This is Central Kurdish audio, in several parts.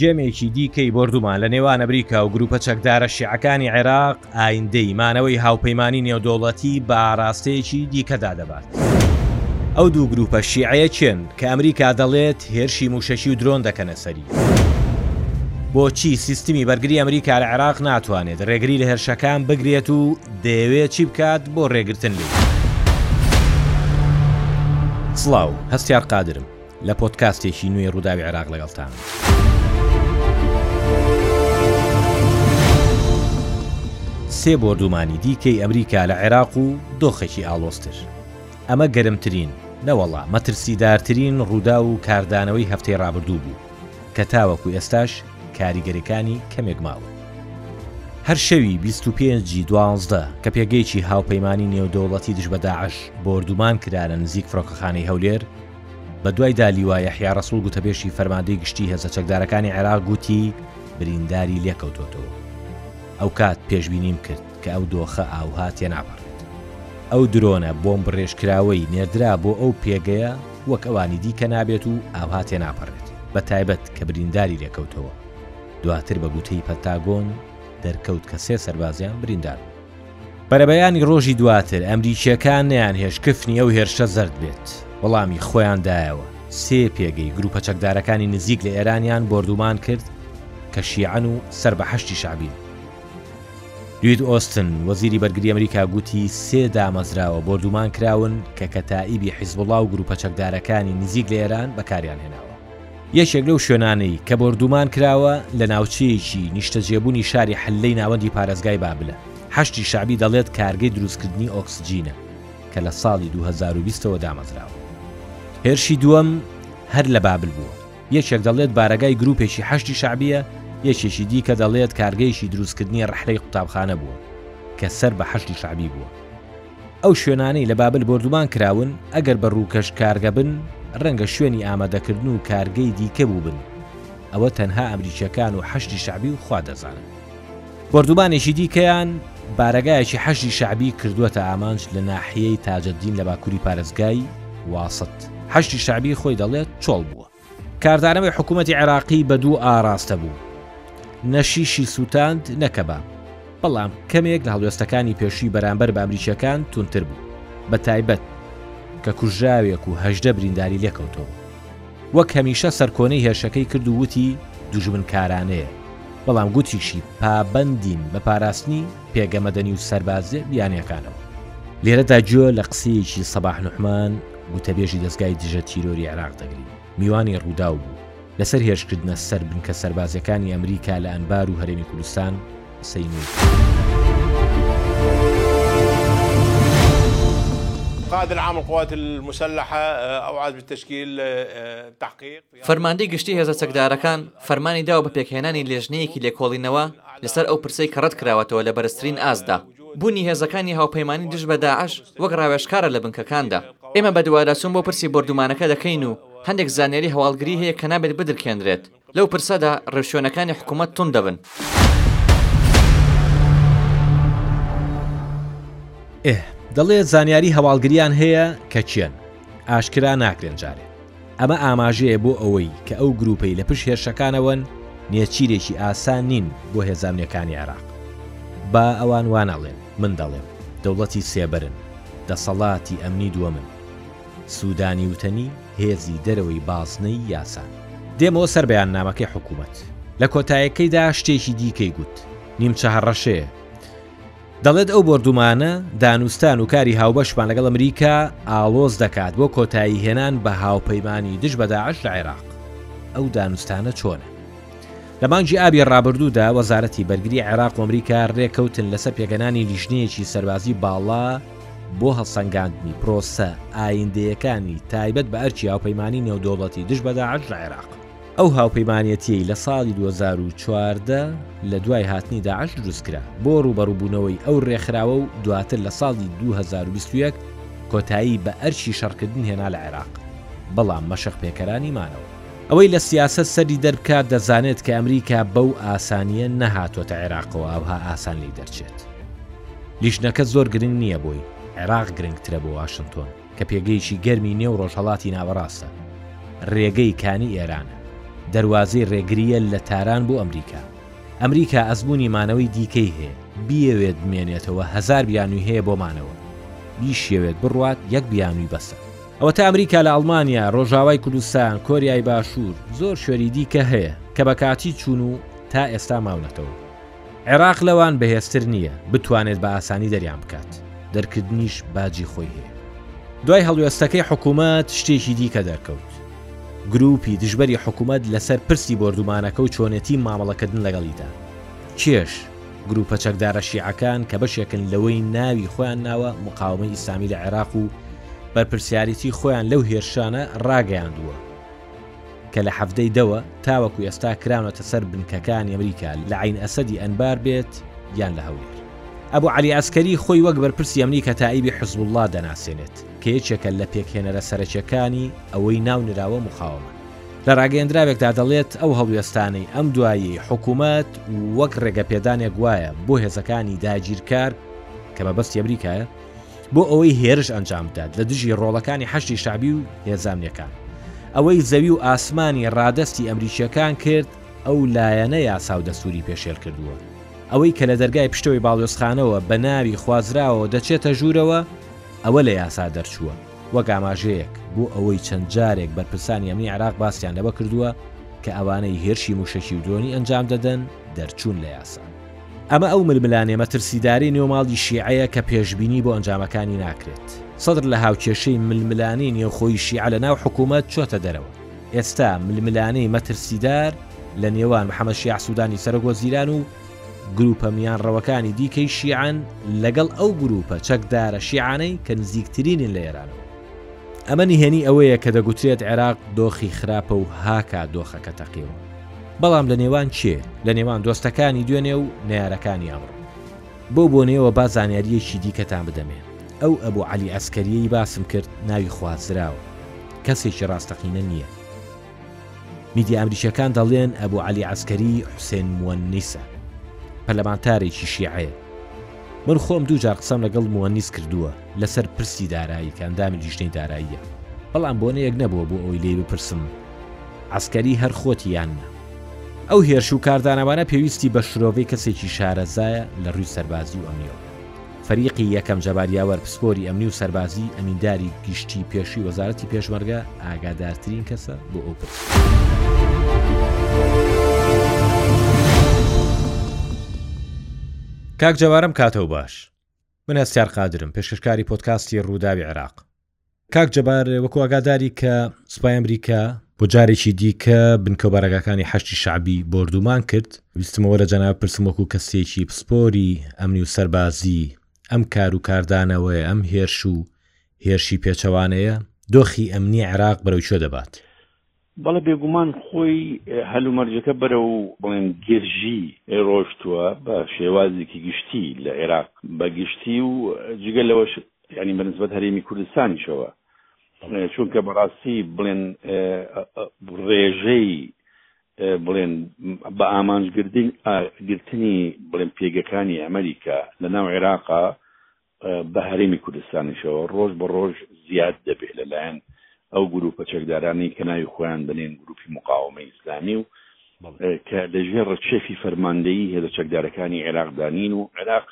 گێمێکی دیکەی بۆردومان لە نێوان ئەمریکا و گروپە چەکدارە شیعەکانی عێراق، ئایندەی مانەوەی هاوپەیمانی نێودەوڵەتی بە ئاراستەیەکی دیکەدا دەبات. ئەو دوو گروپە شیعەیە کێن کە ئەمریکا دەڵێت هێرشی موشەکی و درۆن دەکەنە سەری؟ بۆچی سیستمی بەرگری ئەمریکا لە عێراق ناتوانێت رێگری لە هێرشەکان بگرێت و دەیەوێت چی بکات بۆ رێگرتن لێی؟ سڵاو، هەستیار قادرم، لە پۆدکاستێکی نوێی ڕووداوی عێراق لەگەڵتانم. سێ بۆردومانی دیکەی ئەمریکا لە عێراق و دۆخێکی ئاڵۆزتر. ئەمە گەرمترین، نەوەڵا مەترسیدارترین ڕوودا و کاردانەوەی هەفتەی ڕابردوو بوو، کە تاوەکو ئێستاش کاریگەریەکانی کەمێک ماوە. هەر شەوی بیست و پێنج ی دوازدە کە پێگەیەکی هاوپەیمانی نێودەوڵەتی دژ بە داعش بۆردومان کرانە نزیک فڕۆکەخانەی هەولێر، بە دوایدا لیوا یەحیا ڕەسوڵ گوتەبێژی فەرماندەی گشتی هێزە چەکدارەکانی عێراق گوتی برینداری لێکەوتۆتەوە. ئەوکات پێشبینیم کرد کە ئەو دۆخە ئاوها تێناپەڕێت. ئەو درۆنە بۆمبڕێژکراوەی نێردرا بۆ ئەو پێگەیە وەک ئەوانی دی کە نابێت و ئاوها تێناپەڕێت، بە تایبەت کە برینداری لێکەوتەوە. دواتر بە گوتەی پەنتاگۆن دەرکەوت کە سێ سەربازیان بریندار بوون. بەرەبەیانی ڕۆژی دواتر ئەمریکییەکان نەیانهێشت کفنی ئەو هێرشە زەرد بێت، وەڵامی خۆیان دایەوە، سێ پێگەی گروپە چەکدارەکانی نزیک لە ئێرانیان بۆردومان کرد کە شیعەن و سەر بە حەشدی شەعبین. لوید ئۆستن، وەزیری بەرگری ئەمریکا گوتی سێ دامەزراوە بۆردومان کراون کە کەتائیبی حیزبوڵا و گروپە چەکدارەکانی نزیک لە ئێران بەکاریان هێناوە. یەکێک لەو شوێنانەی کە بۆردومان کراوە لە ناوچەیەکی نیشتەجێبوونی شاری حللەی ناوەندی پارێزگای بابلە. حەشدی شەعبی دەڵێت کارگەی دروستکردنی ئۆکسجینە کە لە ساڵی دوو هەزار و بیست ەوە دامەزراوە. هێرشی دووەم هەر لە بابل بووە. یەکێک دەڵێت بارەگای گروپێکی حەشدی شەعبییە، یەکێکی دیکە دەڵێت کارگەیەکی دروستکردنی رەحلەی قوتابخانە بووە کە سەر بە حەشدی شەعبی بووە. ئەو شوێنانەی لە بابل بۆردومان کراون ئەگەر بە ڕووکەش کارگە بن ڕەنگە شوێنی ئامادەکردن و کارگەی دیکە بووبن ئەوە تەنها ئەمریکیەکان و حەشدی شەعبی و خوا دەزانن. بۆردومانێکی دیکەیان بارەگایەکی حەشدی شەعبی کردووەتە ئامانج لە ناحیەی تاجەدین لە باکوری پارێزگای واسط. حەشدی شەعبی خۆی دەڵێت چۆڵ بووە. کاردانەوەی حکوومەتی عێراقی بە دوو ئاراستە بوو، نە شیشی سووتاند، نە کەباب، بەڵام کەمێک لە هەڵوێستەکانی پێشووی بەرامبەر بە ئەمریکییەکان توندتر بوو، بەتایبەت کە کوژراوێک و هەژدە برینداری لێکەوتەوە و وەک هەمیشە سەرکۆنەی هێرشەکەی کرد و وتی دوژمنکارانەیە، بەڵام گوتیشی پابەندین بە پاراستنی پێگە مەدەنی و سەربازییە بیانییەکانەوە. لێرەدا گوێ لە قسەیەکی سەباح نوحمان، گوتەبێژی دەزگای دژە تیرۆری عێراق دەگرین، میوانی رووداو بوو، لەسەر هێرشکردنە سەر بنکە سەربازییەکانی ئەمریکا لە ئەنبار و هەرێمی کوردستان قسەی نوێی کرد. فەرماندەی گشتی هێزە چەکدارەکان فەرمانی داوە بە پێکهێنانی لێژنەیەکی لێکۆڵینەوە لەسەر ئەو پرسەی کە ڕەتکراوەتەوە لە بەرزترین ئاستدا بوونی هێزەکانی هاوپەیمانی دژ بە داعش وەک ڕاوێژکارە لە بنکەکاندا. ئێمە بەدواداچوون بۆ پرسی بۆردومانەکە دەکەین و هەندێک زانیاری هەواڵگری هەیە کە نابێت بدرکێنرێت، لەو پرسەدا ڕێوشوێنەکانی حکومەت توند دەبن. ئه، دەڵێت زانیاری هەواڵگریان هەیە کە کێن ئاشکرا ناکرێن جارێ. ئەمە ئاماژەیە بۆ ئەوەی کە ئەو گرووپەی لە پشت هێرشەکانەوەن نێچیرێکی ئاسان نین بۆ هێزە ئەمنییەکانی عێراق. با ئەوان وا نەڵێن، من دەڵێم، دەوڵەتی سێبەرن، دەسەڵاتی ئەمنی دووەمن. سوودا نیوتەنی هێزی دەرەوەی بازنەی یاسان. دێمەوە سەر بەیاننامەکەی حکوومەت. لە کۆتایەکەیدا شتێکی دیکەی گوت، نیمچە هەڕەشەیە. دەڵێت ئەو بۆردومانە دانوستان و کاری هاوبەشمان لەگەڵ ئەمریکا ئاڵۆز دەکات بۆ کۆتاییهێنان بە هاوپەیمانی دژ بە داعش لە عێراق. ئەو دانوستانە چۆنە؟ لە مانگی ئابی ڕابردوودا وەزارەتی بەرگری عێراق و ئەمریکا ڕێکەوتن لەسەر پێکهێنانی لیژنەیەکی سەربازی باڵا بۆ هەڵسەنگاندنی پرۆسە ئایندەیەکانی تایبەت بە ئەرکی هاوپەیمانی نێودەوڵەتی دژ بە داعش لە عێراق. ئەو هاوپەیمانێتییەی لە ساڵی دوو هەزار و چواردە لە دوای هاتنی داعش دروست کرا بۆ ڕووبەڕووبوونەوەی ئەو ڕێکخراوە و دواتر لە ساڵی دوو هەزار و بیست و یەک کۆتایی بە ئەرکی شەڕکردن هێنا لە عێراق بەڵام مەشقپێکەرانی مانەوە. ئەوەی لە سیاسەت سەری دەربکات دەزانێت کە ئەمریکا بەو ئاسانییە نەهاتووەتە عێراقەوە ئەوها ئاسان لێی دەرچێت. لیژنەکە زۆر گرنگ نییە بۆی، عێراق گرنگترە بۆ واشنتۆن. کە پێگەیەکی گەرمی نێو ڕۆژهەڵاتی ناوەڕاستە، ڕێگەی کانی ئێرانە، دەروازەی ڕێگرییە لە تاران بۆ ئەمریکا. ئەمریکا ئەزموونی مانەوەی دیکەی هەیە، بیەوێت بمێنێتەوە هەزار بیانووی هەیە بۆ مانەوە، بیشیەوێت بڕوات یەک بیانووی بەسە. ئەوەتا ئەمریکا لە ئەڵمانیا، ڕۆژاوای کوردستان، کۆریای باشوور، زۆر شوێنی دیکە هەیە، کە بە کاتی چوون و تا ئێستا ماونەتەوە. عێراق لەوان بەهێزتر نییە بتوانێت بە ئاسانی دەریان بکات، دەرکردنیش باجی خۆی هەیە. دوای هەڵوێستەکەی حکومەت شتێکی دیکە دەرکەوت، گرووپی دژبەری حکومەت لەسەر پرسی بۆردومانەکە و چۆنێتی مامەڵەکردن لەگەڵیدا کێش، گرووپە چەکدارە شیعەکان کە بەشێکن لەوەی ناوی خۆیان ناوە مقاوەمەی ئیسلامی لە عێراق و بەرپرسیاریی خۆیان لەو هێرشانە راگەیاندووە، کە لە حەڤدەی دەوە تاوەکو ئێستا کراونەتە سەر بنکەکانی ئەمریکا لە عەین ئەسەدی ئەنبار بێت یان لە هەولێر. ئەبو عەلی عەسکەری خۆی وەک بەرپرسی ئەمنی کەتائیبی حزبوڵڵا دەناسێنێت، کە یەکێکە لە پێکهێنەرە سەرەکیەکانی ئەوەی ناو نراوە موقاوەمە. لە راگەیەندراوێکدا دەڵێت ئەو هەڵوێستانەی ئەم دواییەی حکومەت وەک رێگەپێدانێک وایە بۆ هێزەکانی داگیرکار کە مەبەستی ئەمریکایە، بۆ ئەوەی هێرش ئەنجام بدات لە دژی ڕۆڵەکانی حەشدی شعبی و هێزامنیەکان ئەوەی زەوی و ئاسمانی ڕادەستی ئەمریکیەکان کرد ئەو لایەنە یاسا و دەستوری پێشێل کردووە ئەوەی کە لە دەرگای پشتەوەی باڵیۆزخانەوە بە ناوی خوازراوەوە دەچێتە ژوورەوە ئەوە لە یاسا دەرچووە وەک ئاماژەیەک بۆ ئەوەی چەند جارێک بەرپرسانی ئەمنی عراق باسییان لەوە کردووە کە ئەوانەی هێرشی موشەکی و درۆنی ئەنجام دەدەن دەرچوون لە یاسا ئەمە ئەو ململانێ مەترسیدارەی نێو ماڵی شیعەیە کە پێشبینی بۆ ئەنجامەکانی ناکرێت سەدر لە هاوکێشەی ململانی نێوخۆی شیعە لە ناو حکوومەت چۆتە دەرەوە ئێستا ململانەی مەترسیدار لە نێوان محەممەد شیع سوودانی سەرۆک وەزیران و گروپە میانڕەوەکانی دیکەی شیعان لەگەڵ ئەو گروپە چەکدارە شیعانەی کە نزیکترینی لە ئێرانەوە ئەمە نهێنی ئەوەیە کە دەگوترێت عێراق دۆخی خراپە و هاکا دۆخەکە تەقیەوە بەڵام لە نێوان کێ؟ لە نێوان دۆستەکانی دوێنێ و نەیارەکانی ئەمڕۆ. بەو بۆنەیەوە با زانیارییەکی دیکەتان بدەمێ. ئەو ئەبو عەلی عەسکەرییەی باسم کرد ناوی خوازراوە. کەسێکی ڕاستەقینە نییە. میدیا ئەمریکییەکان دەڵێن ئەبو عەلی عەسکەری حوسێن موەنیسە. پەرلەمانتارێکی شیعەیە. من خۆم دوو جار قسەم لەگەڵ موەنیس کردووە. لەسەر پرسی دارایی کە ئەندامی لیژنەی داراییە بەڵام بۆنەیەک نەبووە بۆ ئەوی لێی بپرسم عسکەری هەر خۆتی یان نە ئەو هێرش و کاردانەوانە پێویستی بە شرۆڤەی کەسێکی شارەزایە لە ڕووی سەربازی و ئەمنیەوە فەریقی یەکەم جەباریاوەر پسپۆری ئەمنی و سەربازی ئەمینداری گشتی پێشوی وەزارەتی پێشمەرگە ئاگادارترین کەسە بۆ ئەو پرس. کاک جەوارم کاتەو باش من هەستیار قادرم پێشکەشکاری پۆدکاستی ڕووداوی عێراق. کاک جەبار وەکو ئاگاداری کە سوپای ئەمریکا بۆ جارێکی دیکە بنکە و بارەگاکانی حەشتی شعبی بۆردومان کرد ویستمەوە لە جەناب پرسم وەکو کەسێکی پسپۆری ئەمنی و سەربازی ئەم کار و کاردانەوەی ئەم هێرش و هێرشی پێچەوانەیە دۆخی ئەمنی عێراق بەرەو کوێ دەبات؟ بەڵێ بێگومان خۆی هەلومەرجەکە بەرەو بڵێن گرژی ڕۆشتووە بە شێوازێکی گشتی لە عێراق بە گشتی و جگە لەوەش ینی بەنسبەت هەرێمی کوردستانیشەوە چونکە بەڕاستی بڵێن ڕێژەی بڵێن بە ئامانجگردنی بڵێن پێگەکانی ئەمریکا لە ناو عێراقا بە هەرێمی کوردستانیشەوە ڕۆژ بە ڕۆژ زیاد دەبێت لەلایەن ئەو گروپە چەکدارانی کە ناوی خۆیان بنێن گروپی مقاومە ئیسلامی و کە لەژێ ڕچێفی فەرماندەیی هێزە چەکدارەکانی عێراقدانین و عێراق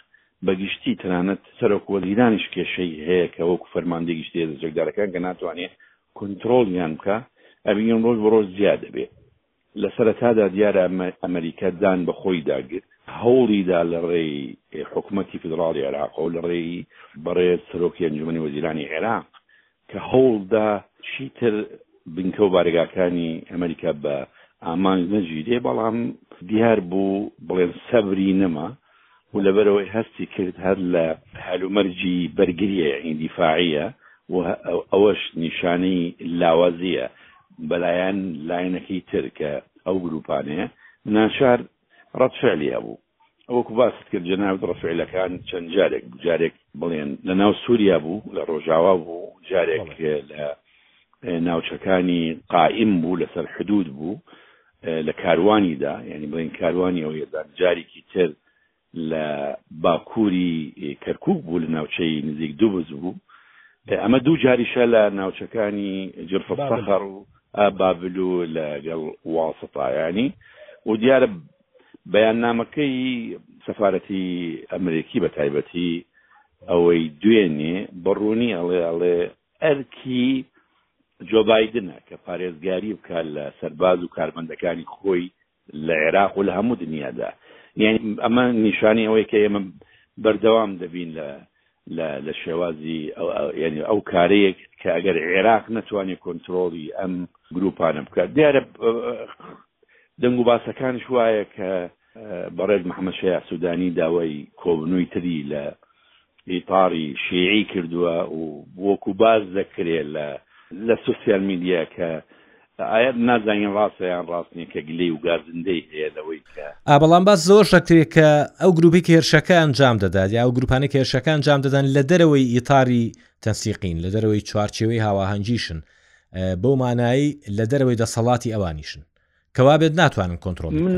بەگشتی تەنانەت سەرۆک وەزیرانیش کێشەی هەیە کە وەکو فەرماندە گشتی هێزە چەکدارەکان کە ناتوانێت کۆنتترۆلیان بکە ئەبیین ڕۆژ بە ڕۆژ زیاد دەبێت لە سەرەتادا دیارە ئەمریکا دان بە خۆیدا گرت، هەوڵیدا لە ڕێی حکومەتی فیدڕاڵی عێراقەوە و لە ڕێی بەڕێز سەرۆکی ئەنجومەنی وەزیرانی عێراق کە هەوڵدا چیتر بنکە و بارەگاکانی ئەمریکا بە ئامانج نەگیرێ، بەڵام دیار بوو بڵێن سەبری نەما. و لەبەرئەوەی هەستی کرد هەر لە هەلومەرجی بەرگرییە یەعنی دیفاعییە و ئەوەش نیشانەی لاوازییە بەلایەن لایەنەکەی تر کە ئەو گرووپانەیە ناچار رەد فعلی هەبوو وەکو باست کرد جەنابت رەد فعلەکان چەند جارێک بوو جارێک بڵێن لە ناو سووریا بوو لە رۆژاوا بوو جارێک لە ناوچەکانی قائیم بوو لەسەر حدود بوو لە کاروانیدا یعنی بڵین کاروانی ئەو یەزان جارێکی تر لە باکووری کەرکک بوو لە ناوچەی نزیک دوبز بوو ئەمە دوو جاریشە لە ناوچەکانی جرفەخەڕ و بابل و لەگەڵ واڵسەتایانی و دیارە بەیاننامەکەی سەفاەتی ئەمریکی بە تایبەتی ئەوەی دوێنێ بەڕوونی ئەڵێ ئەڵێ ئەرکی جۆ بایدنە کە پارێزگاری بکات لە سەرباز و کارمەندەکانی خۆی لە عێراق و لە هەموو دنیادا یعنی ئەمە نیشانی ئەوەی کە ئێمە بەردەوام دەبین لە لە شێوازی ینی ئەو کارەیەک کە ئەگەر عێراق نەتوانێت کۆنتترۆڵی ئەم گروپانە بکات دیارە دەنگ و باسەکانش وایە کە بەڕێز محەمەد شەیاع سودانی داوای کۆبنووی تری لە ئیتاری شیعی کردووە و وەکو باز دەکرێ لە لە سوسیال میدیا کە ئایا نازانین ڕاستە یان ڕاست نییە کە گلەی و گازندەی هەیە لەوەی کە ئا بەڵام باس زۆرش دەکرێ کە ئەو گرووپەی کە هێرشەکە ئەنجام دەدات یا ئەو گرووپانەی کە هێرشەکە ئەنجام دەدەن لە دەرەوەی ئیتاری تەنسیقین لە دەرەوەی چوارچێوەی هاواهەنگیشن بەو مانایی لە دەرەوەی دەسەڵاتی ئەوانیشن کەوابێت ناتوانن کۆنترۆڵی بکەن. من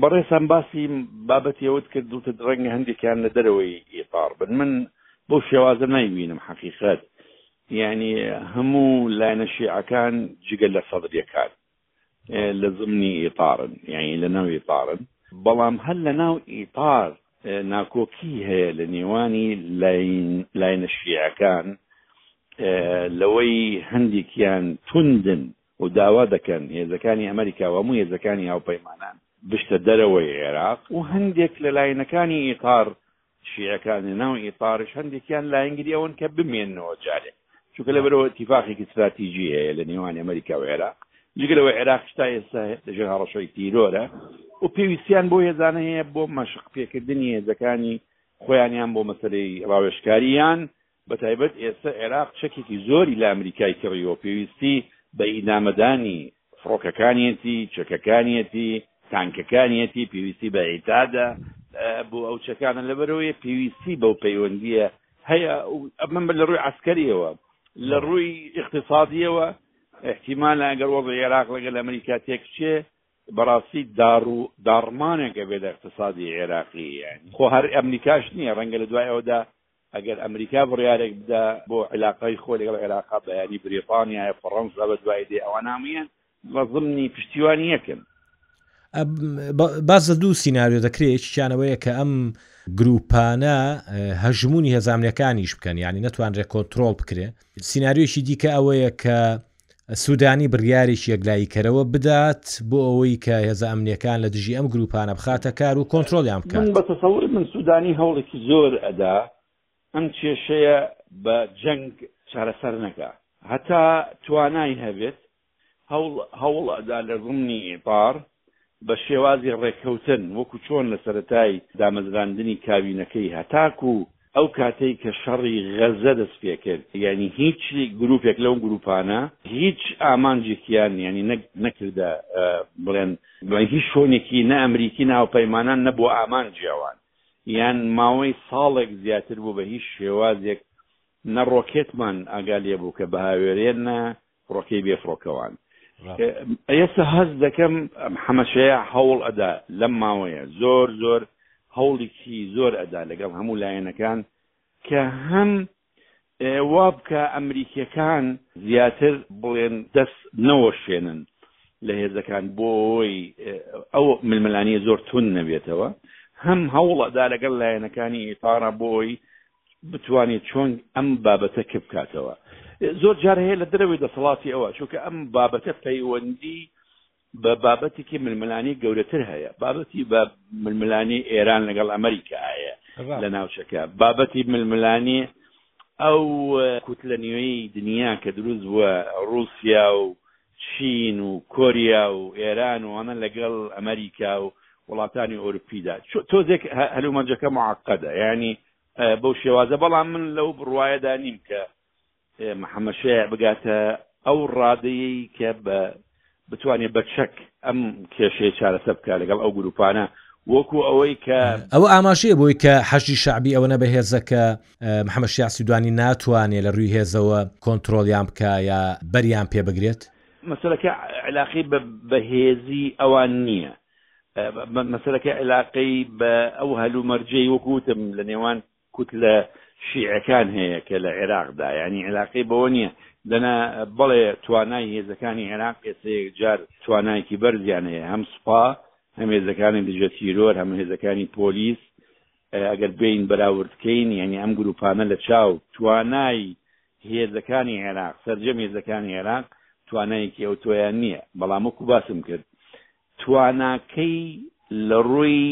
بەڕێزتان باسی بابەتی ئەوەت کرد دوتت ڕەنگە هەندێکیان لە دەرەوەی ئیطار بن من بەو شێوازە نایبینم حەقیقەت یعنی هەموو لایەنە شیعەکان جگە لە سەدریەکان لە زمنی ئیطارن یعنی لە ناو ئیطارن بەڵام هەر لە ناو ئیطار ناکۆکی هەیە لە نێوانی لایەنە شیعەکان لەوەی هەندێکیان توندن و داوا دەکەن هێزەکانی ئەمەریکا و هەموو هێزەکانی هاوپەیمانان بچتە دەرەوەی عێراق و هەندێک لە لایەنەکانی ئیتار شیعەکان لە ناو ئیتارش هەندێکیان لایەنگری ئەوەن کە بمێنەوە جارێک چونکە لەبەرەوە اتفاقێکی استراتیژی هەیە لە نێوان ئەمریکا و عێراق جگەلەوە عێراق شتا ئێستا لەژێر هەڕەشەی تیرۆرە و پێویستیان بۆ هێزانە هەیە بۆ مەشق پێکردنی هێزەکانی خۆیانیان بۆ مەسلەی ڕاوێشکاریان بەتایبەت ئێستە عێراق چەکێکی زۆری لە ئەمریکای کڕیوە، پێویستی بە ئیدامەدانی فڕۆکەکانیەتی، چەکەکانیەتی، تانکەکانیەتی، پێویستی بە عیتادە بۆ ئەو چەکانە، لەبەرئەوەیە پێویستی بەو پەیوەندییە هەیە، ئەمە لە ڕووی عەسکەرییەوە، لە ڕووی ئیقتیسادییەوە ئیحتیمالە ئەگەر وەزعی عێراق لەگەل ئەمریکا تێکچێ بەڕاستی داڕ و داڕمانێک ئەبێ لە ئیقتیسادی عێراقی، یانی خۆ هەر ئەمریکاش نییە، ڕەنگە لە دوای ئەوەدا ئەگەر ئەمریکا بڕیارێک بدا بۆ علاقەی خۆی لەگەڵ عێراقا بەیانی بریتانیایە فەڕەنسا بە دوای دێ ئەوان هەمویان بە زمنی پشتیوان یەکن باز لە دوو سینناریۆ دەکرێت یەکیانەوەیە کە ئەم گروپانە هەژمونی هێزاناملەکانیش بکەن ینی نەتوانرێت کۆنتترۆل بکرێ سینناریۆشی دیکە ئەوەیە کە سودانی بڕیارێکی یەکلاییکەرەوە بدات بۆ ئەوەی کە هێزە ئەمنییەکان لە دژی ئەم گرووپانە بخاتە کار و کۆنترۆڵیان بکات. من بە تەسەوری من سودانی هەوڵێکی زۆر ئەدا ئەم کێشەیە بە جەنگ چارەسەر نەکا. هەتا توانای هەبێت هەوڵ ئەدا لە زمنی ئیطار بە شێوازی ڕێککەوتن، وەکو چۆن لە سەرەتای دامەزراندنی کابینەکەی هەتاکو ئەو کاتەی کە شەڕی غەزە دەستپێکرد، یانی هیچ گروپێک لەو گروپانە هیچ ئامانجێکیان یانی نەکردە بڵێن بە هیچ شۆنێکی نە ئەمریکی نە هاوپەیمانان نەبووە ئامانجی ئەوان، یان ماوەی ساڵێک زیاتر بوو بە هیچ شێوازێک نە ڕۆکێتمان ئاگا لێبوو کە بهاوێرێ نە فڕۆکەی بێ فڕۆکەوان. ئێستا هەست دەکەم حەمەشەیە هەوڵ ئەدا لەم ماوەیە زۆر زۆر هەوڵێکی زۆر ئەدا لەگەڵ هەموو لایەنەکان کە هەم وا بکە ئەمریکیەکان زیاتر بڵێن دەست نەوەشێنن لە هێزەکان بۆی ئەو ململانیە زۆر تون نەبێتەوە هەم هەوڵەدا لەگەڵ لایەنەکانی ئیتارە بۆی بتوانێت چۆن ئەم بابەتە کپ بکاتەوە زۆر جار هەیە لە دەرەوەی دەسەڵاتی ئەوە چونکە ئەم بابەتە پەیوەندی بە بابەتێکی ململانی گەورەتر هەیە بابەتی بە ململانی ئێران لەگەڵ ئەمریکا هەیە لە ناوچەکە بابەتی ململانی ئەو کوتلە نوێی دنیا کە دروست بووە رووسیا و چین و کۆریا و ئێران و ئەمە لەگەڵ ئەمەریکا و وڵاتانی ئۆروپیدا تۆزێک هەلومەرجەکە معقدە یانی بەو شێوازە بەڵام من لەو بڕواەدا نیم کە محەممەشەیە بگاتە ئەو ڕادەیەی کە بە بتوانێت بە چەک ئەم کێشەیە چارەسە بکە لەگەڵ ئەو گروپانە وەکو ئەوەی کە ئەوە ئاماژەیە بۆی کە حەشی شەعبی ئەوەنە بەهێزە کە محەمەد شیاع سوودانی ناتوانێت لە رووی هێزەوە کۆنترۆڵیان بکا یا بەریان پێ بگرێت؟ مەسەلەکە عیلاقەی بە بەهێزی ئەوان نییە، مەسەلەکە عیلاقەی بە ئەو هەلومەرجەی وەکو وتم لە نێوان کوتلە شیعەکان هەیە کە لە عێراقدا، یانی عیلاقەی بەوە نییە، دەنا بەڵێ توانای هێزەکانی عێراق ئێستا یەکجار توانایەکی بەرزیان هەیە، هەم سوپا، هەم هێزەکانی دژە تیرۆر، هەم هێزەکانی پۆلیس، ئەگەر بێین بەراورد کەین یەنی ئەم گروپانە لە چاو توانای هێزەکانی عێراق سەرجەم هێزەکانی عێراق توانایەکی ئەو تۆیان نییە بەڵام وەکو باسم کرد تواناکەی لە ڕووی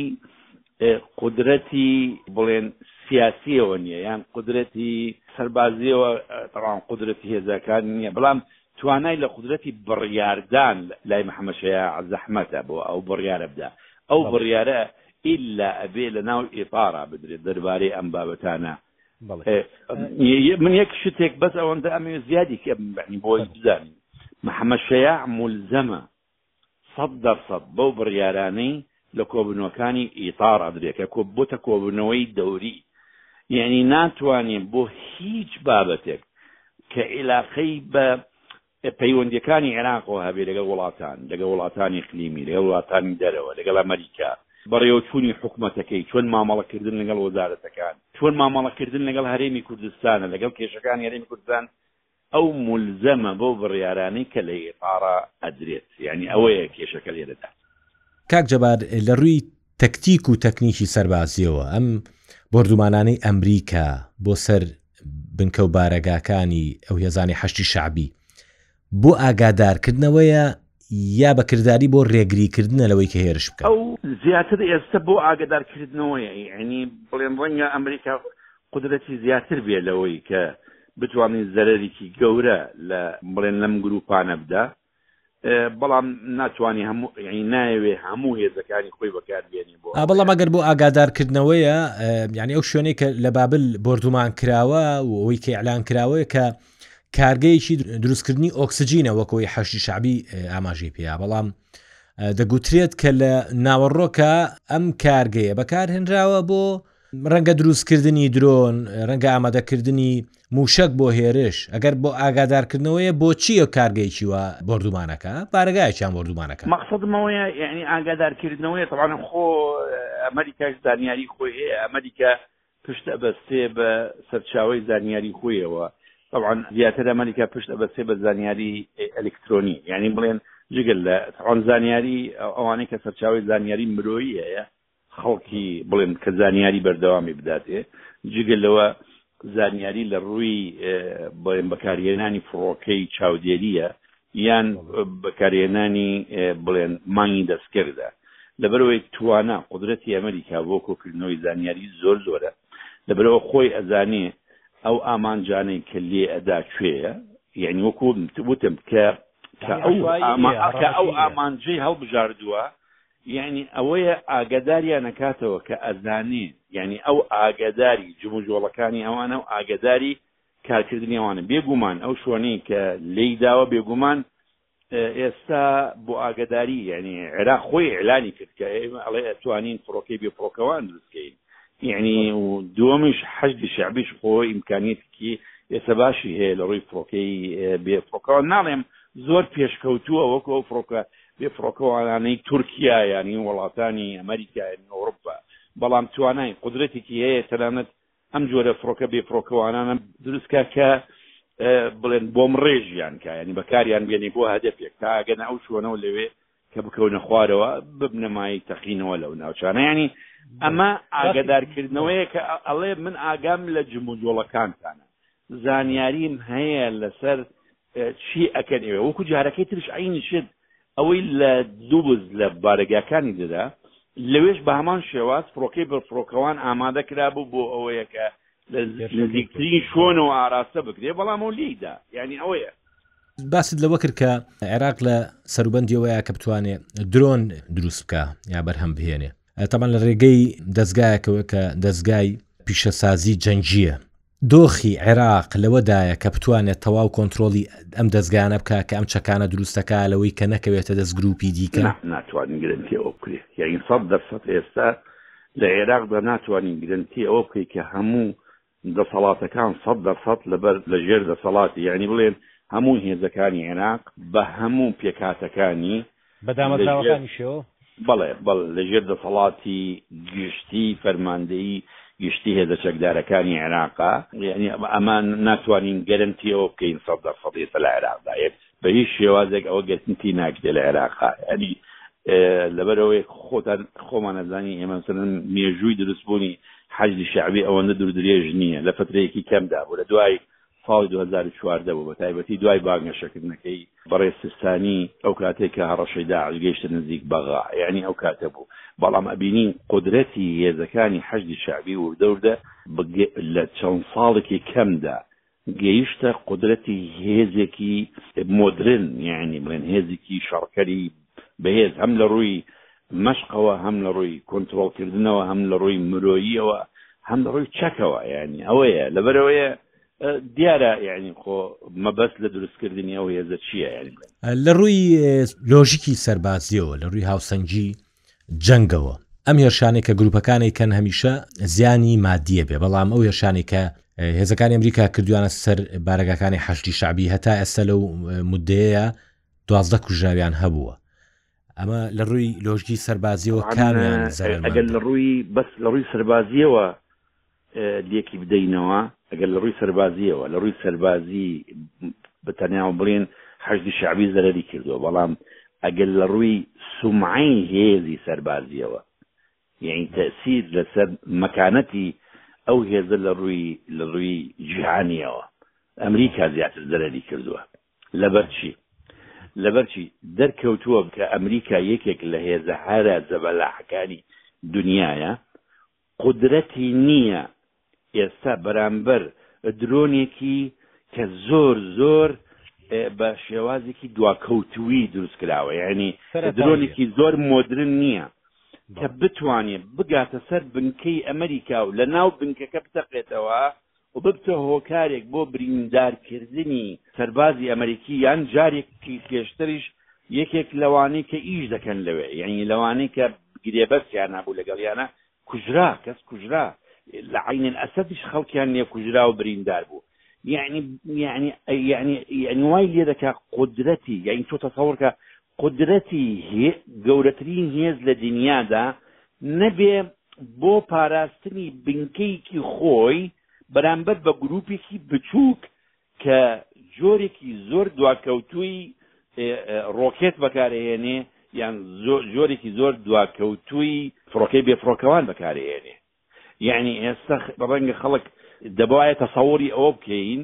قدرەتی بڵێن سیاسیەوە نییە یان قدرەتی سەربازیەوە تەوان قدرەتی هێزەکان نییە بەڵام توانای لە قودرەتی بڕیاردان لای محمد شەیاع زەحمەتە بۆ ئەو بڕیارە بدا، ئەو بڕیارە ئیلا ئەبێ لە ناو ئیتارا بدرێت دەربارەی ئەم بابەتانە. من یەک شتێک بەس ئەوەندە ئەمەوێ زیادی کەم بەنی بۆی بزانین محمد شەیاع مولزەمە سەد دەر سەد بەو بڕیارانەی لە کۆبوونەوەکانی ئیتاڕ ئەدرێ کە کۆ بۆتە کۆبوونەوەی دەوری یانی ناتوانێ بۆ هیچ بابەتێک کە عیلاقەی بە پەیوەندیەکانی عێراقەوە هەبێ لەگەڵ وڵاتان لەگە وڵاتانی قلیمی لەگە وڵاتانی دەرەوە لەگەڵ ئەمریکا بەڕێوەچوونی حکوومەتەکەی چۆن مامەڵەکردن لەگەڵ وەزارەتەکان چۆن مامەڵەکردن لەگەڵ هەرێمی کوردستانە لەگەڵ کێشەکانی هەرێمی کوردستان ئەو مولزەمە بەو بڕیارانەی کە لە ئیتارا ئەدرێت یانی ئەوەیە کێشەکە لێرەدا. کاک جەبار لە رووی تەکتیک و تەکنیکی سەربازیەوە ئەم بۆردومانانەی ئەمریکا بۆ سەر بنکەو بارەگاکانی ئەو هێزانەی حەشدی شەعبی بۆ ئاگادار کردنەوەیە یا بە کرداری بۆ رێگری کردنە لەوەی کە هێرش بکەن؟ ئەو زیاتر ئێستە بۆ ئاگادار کردنەوەیە یانی بڵێن رەنگە ئەمریکا قودرەتی زیاتر بێ لەوەی کە بتوانێ زەرەرێکی گەورە لە بڵێن لەم گرووپانە بدا بەڵام ناتوانانی هەموو نایەوێ هەموو هێزەکانی خۆی بەکاربیێنی بۆ بەڵام ئەگەر بۆ ئاگادارکردنەوەیە یعنی ئەو شوێنەی کە لە بابل بردومان کراوە و ئەوەی کە ئەلان کراوەیە کە کارگەیەکی دروستکردنی ئۆکسسیجینە وەکەوەی حەشی شعبی ئاماژەی پێیا بەڵام دەگوترێت کە لە ناوەڕۆکە ئەم کارگەیە بەکارهێنراوە بۆ ڕەنگە دروستکردنی درۆن ڕەنگە ئامادەکردنی موشک بۆ هێرش ئەگەر بۆ ئاگادارکردنەوەیە بۆچیە کارگەیەکی وە بردومانەکە بارگایان بردومانەکە مەخصدمەوەیە یعنی ئاگادارکردنەوەی طبعاان خۆ ئەمریکاش زانیاری خۆی هەیە ئەمریکا پشت ئەبەستێ بە سەرچاوی زانیاری خۆیەوە طبعا زیاتر ئەمریکا پشت ئەبەستێ بە زانیاری ئەلکترۆنی یعنی بڵێن جگەل لە طبعا زانیاری ئەوانەی کە سەرچاوی زانیاری مرۆیی هەیە خەڵکی بڵێن کە زانیاری بەردەوامی بداتێ جگە لەوە زانیاری لە ڕووی بڵێن بەکارهێنانی فڕۆکەی چاودێریە یان بەکارهێنانی بڵێن مانگی دەستکردە لەبەرەوەی توانا قدرەتی ئەمریکا بۆ کۆکردنەوەی زانیاری زۆر زۆرە لەبەرەوە خۆی ئەزانێ ئەو ئامانجانەی کە لێ ئەدا کوێیە یعنی وەکو وتم کە ئەو ئامانجەی هەڵبژاردووە یەعنی ئەوەیە ئاگەداریان ئەکاتەوە کە ئەزانێ یەعنی ئەو ئاگەداری جموجۆڵەکانی ئەوانە و ئاگەداری کارکردنی ئەوانە بێگوومان ئەو شوەنەی کە لێی داوە بێگوومان ئێستا بۆ ئاگداری یعنی عێرا خۆی ئەلانی کرد کە ئێمە ئەڵێ ئەتوانین فڕۆکەی بێ فڕۆکەوان دروستکەین یعنی و دووەمیش حەجدی شعبیش خۆ ئیمکانیتکی ئێستا باشی هەیە لە ڕووی فڕۆکەی بێ فڕۆکەوە ناڵێم زۆر پێشکەوتووە وەکو ئەو فڕۆکە بێفڕۆکەوانانەی تورکیا یانی وڵاتانی ئەمریکا یانی ئەوروپا بەڵام توانای قدرەتێکی هەیە تەنانەت ئەم جۆرە فڕۆکە بێفڕۆکەوانانە دروستکە کە بڵێن بۆم ڕێژیان کا ینی بەکاریان بێنی بۆ هەدەپێک تا ئەگەن ئەو شوۆنەوە لەوێ کە بکەونە خوارەوە ببنەمای تەقینەوە لەو ناوچانە ینی ئەمە ئاگدارکردنەوەیە کە ئەڵێ من ئاگام لە جموجۆڵەکانتانە زانیاریم هەیە لەسەر چی ئەکەن ئێوە وەکو جارەکەی ترش عینی شت ئەوەی لە دووبز لە بارەگاکانی دەدا لەوێش بە هەمان شێواز فڕۆکەی بە فڕۆکەوان ئامادە کرابوو بۆ ئەوەیە کە لە نزیکترین شۆنەوە ئاراستە بکرێ بەڵام ئەو لێیدا یعنی ئەوەیە باست لەوە کرد کە عێراق لە سەروبندیەوەیە کە بتوانێ درۆن دروست بکە یا بەرهەم بهێنێ تەمان لە ڕێگەی دەستگایەکەوە کە دەستگای پیشەسازی جەنگیە دۆخی عێراق لەوەدایە کە بتوانێت تەواو کۆنترۆڵی ئەم دەزگایانە بکات کە ئەم چەکانە دروست دەکات لەوەی کە نەکەوێتە دەست گرووپی دیکە. نا، ناتوانین گرەنتی ئەوە بکرێت، یانی سەد دەر سەد ئێستا لە عێراقدا ناتوانین گرەنتی ئەوە بکەین کە هەموو دەسەڵاتەکان سەد دەر سەد لەبەر لە ژێر دەسەڵاتی یانی بڵێن هەموو هێزەکانی عێراق بە هەموو پێکهاتەکانی بە دامەزراوەکانیشەوە؟ بەڵێ، بەڵێ، لەژێر دەسەڵاتی گشتی، فەرماندەیی گشتی هێزە چەکدارەکانی عێراقە، یەعنی ئەمە ناتوانین گەرەنتی ئەوە بکەین سەد دەر سەد ئێستا لە عێراقدا یەت، بە هیچ شێوازێک ئەوە گەرنتی ناکرێت لە عێراقا، یەعنی لەبەرئەوەی خۆتان خۆمان ئەزانین ئێمە مەسەلەن مێژووی دروستبوونی حەشدی شەعبی ئەوەندە دووردرێژ نییە، لە فەترەیەکی کەمدا بوو، لە دوای ساڵی دوو هەزار و چواردە بوو، بەتایبەتی دوای بانگەشەکردنەکەی بەڕێز سیستانی، ئەو کاتەی کە هەڕەشەی داعش گەیشتە نزیک بەغا، یانی ئەو کاتە بوو، بەڵام ئەبینین قودرەتی هێزەکانی حەشدی شەعبی وردە وردە لە چەند ساڵێکی کەمدا گەیشتە قودرەتی هێزێکی مۆدرن، یانی بڵێن هێزێکی شەڕکەری بەهێز هەم لە ڕووی مەشقەوە هەم لە ڕووی کۆنتترۆڵکردنەوە هەم لە ڕووی مرۆییەوە هەم لە ڕووی چەکەوە ینی ئەوەیە لەبەرەوەیە دیارە یعنی خۆ مەبەست لە دروستکردنی ئەو هێزە چییە یعنی لە ڕووی لۆژیکی سەربازیەوە لە ڕووی هاوسەنگی جەنگەوە ئەم هێرشانێک کە گروپەکانی کەن هەمیشە زیانی مادیە بێ بەڵام ئەو هێرشانی کە هێزەکانی ئەمریکا کردوانە سەر بارەگاکانی حەشتی شعبی هەتا ئێستا لەو مدەیە دوازدە کوژراویان هەبووە ئەمە لە ڕووی لۆژگی سەربازیەوە کامیان ئەگەر لە ڕووی بەس لە ڕووی سەربازیەوە لێکی بدەینەوە ئەگەر لە ڕووی سەربازیەوە لە ڕووی سەربازی بەتەنیاوە بڵێن حەشدی شعبی زەرری کردووە بەڵام ئەگەر لە ڕووی سومعی هێزی سەربازیەوە یعنی تەسیر لەسەر مەکانەتی ئەو هێزە لە ڕووی لە ڕووی جیهانیەوە ئەمریکا زیاتر زەرری کردووە لەبەر چی؟ لەبەر چی؟ دەرکەوتووە کە ئەمریکا یەکێک لە هێزە هەرە زەبەلاحەکانی دنیاە قدرەتی نییە ئێستا بەرامبەر درۆنێکی کە زۆر زۆر بە شێوازێکی دواکەوتوی دروست کراوە یعنی درۆنێکی زۆر مۆدرن نییە کە بتوانێت بگاتە سەر بنکەی ئەمریکا و لە ناو بنکەکە بتەقێتەوە و ببتە هۆکارێک بۆ بریندارکردنی سەربازی ئەمەریکی یان جارێکی پێشتریش یەکێک لەوانەی کە ئیش دەکەن لەوێ یانی لەوانەی کە گرێبەستیان هەبوو لەگەڵیانە کوژرا کەس کوژرا لە عینەن ئەسەدیش خەڵکیان لێ کوژرا و بریندار بوو یعنی یعنی یعنی یعنی وای لێ دەکا قدرەتی یعنی تۆ تەسەوڕکە قودرەتی هی گەورەترین هێز لە دنیادا نەبێ بۆ پاراستنی بنکەیەکی خۆی بەرامبەر بە گروپێکی بچووک کە جۆرێکی زۆر دواکەوتووی ڕۆکێت بەکارهێنێ یان جۆرێکی زۆر دواکەوتووی فڕۆکەی بێفڕۆکەوان بەکارهێنێ یعنی ئێستا ڕەنگە خەڵک دەبواە تەسەوری ئەوە بکەین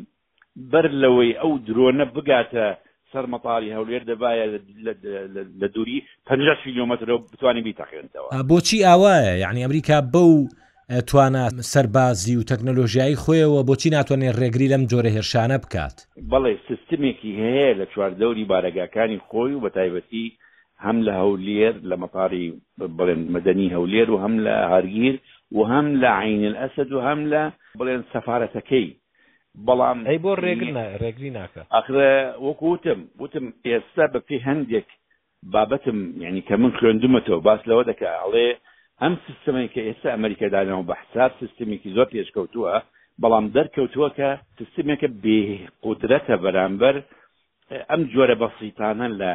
بەر لەوەی ئەو درۆنە بگاتە سەر مەتاری هەولێر دەبایە لە دووری پەنجا کیلۆمەترەوە بتوانین بیتەقێنتەوە. بۆچی ئاوایە؟ یەعنی ئەمریکا بەو توانا سەربازی و تەکنەلۆژیایی خۆیەوە بۆچی ناتوانێت رێگری لەم جۆرە هێرشانە بکات؟ بەڵێ سیستمێکی هەیە لە چواردەوری بارەگاکانی خۆی و بەتایبەتی هەم لە هەولێر لە مەتاری بڵێن مەدەنی هەولێر و هەم لە هەرگیر و هەم لە عینل ئەسد و هەم لە بڵێن سەفارەتەکەی بەڵام ئەی بۆ ڕێگرنا ڕێگری ناکە ئەخر وەکو وتم وتم ئێستا بە پێی هەندێک بابەتم یعنی کە من خوێندومەتەوە باس لەوە دەکە ئەڵێ ئەم سیستمەی کە ئێستا ئەمریکادانەوە بە حساب سیستمێکی زۆر پێشکەوتووە بەڵام دەرکەوتووە کە سیستمێکە بێ قدرەتە بەرامبەر ئەم جۆرە بەسیتانە لە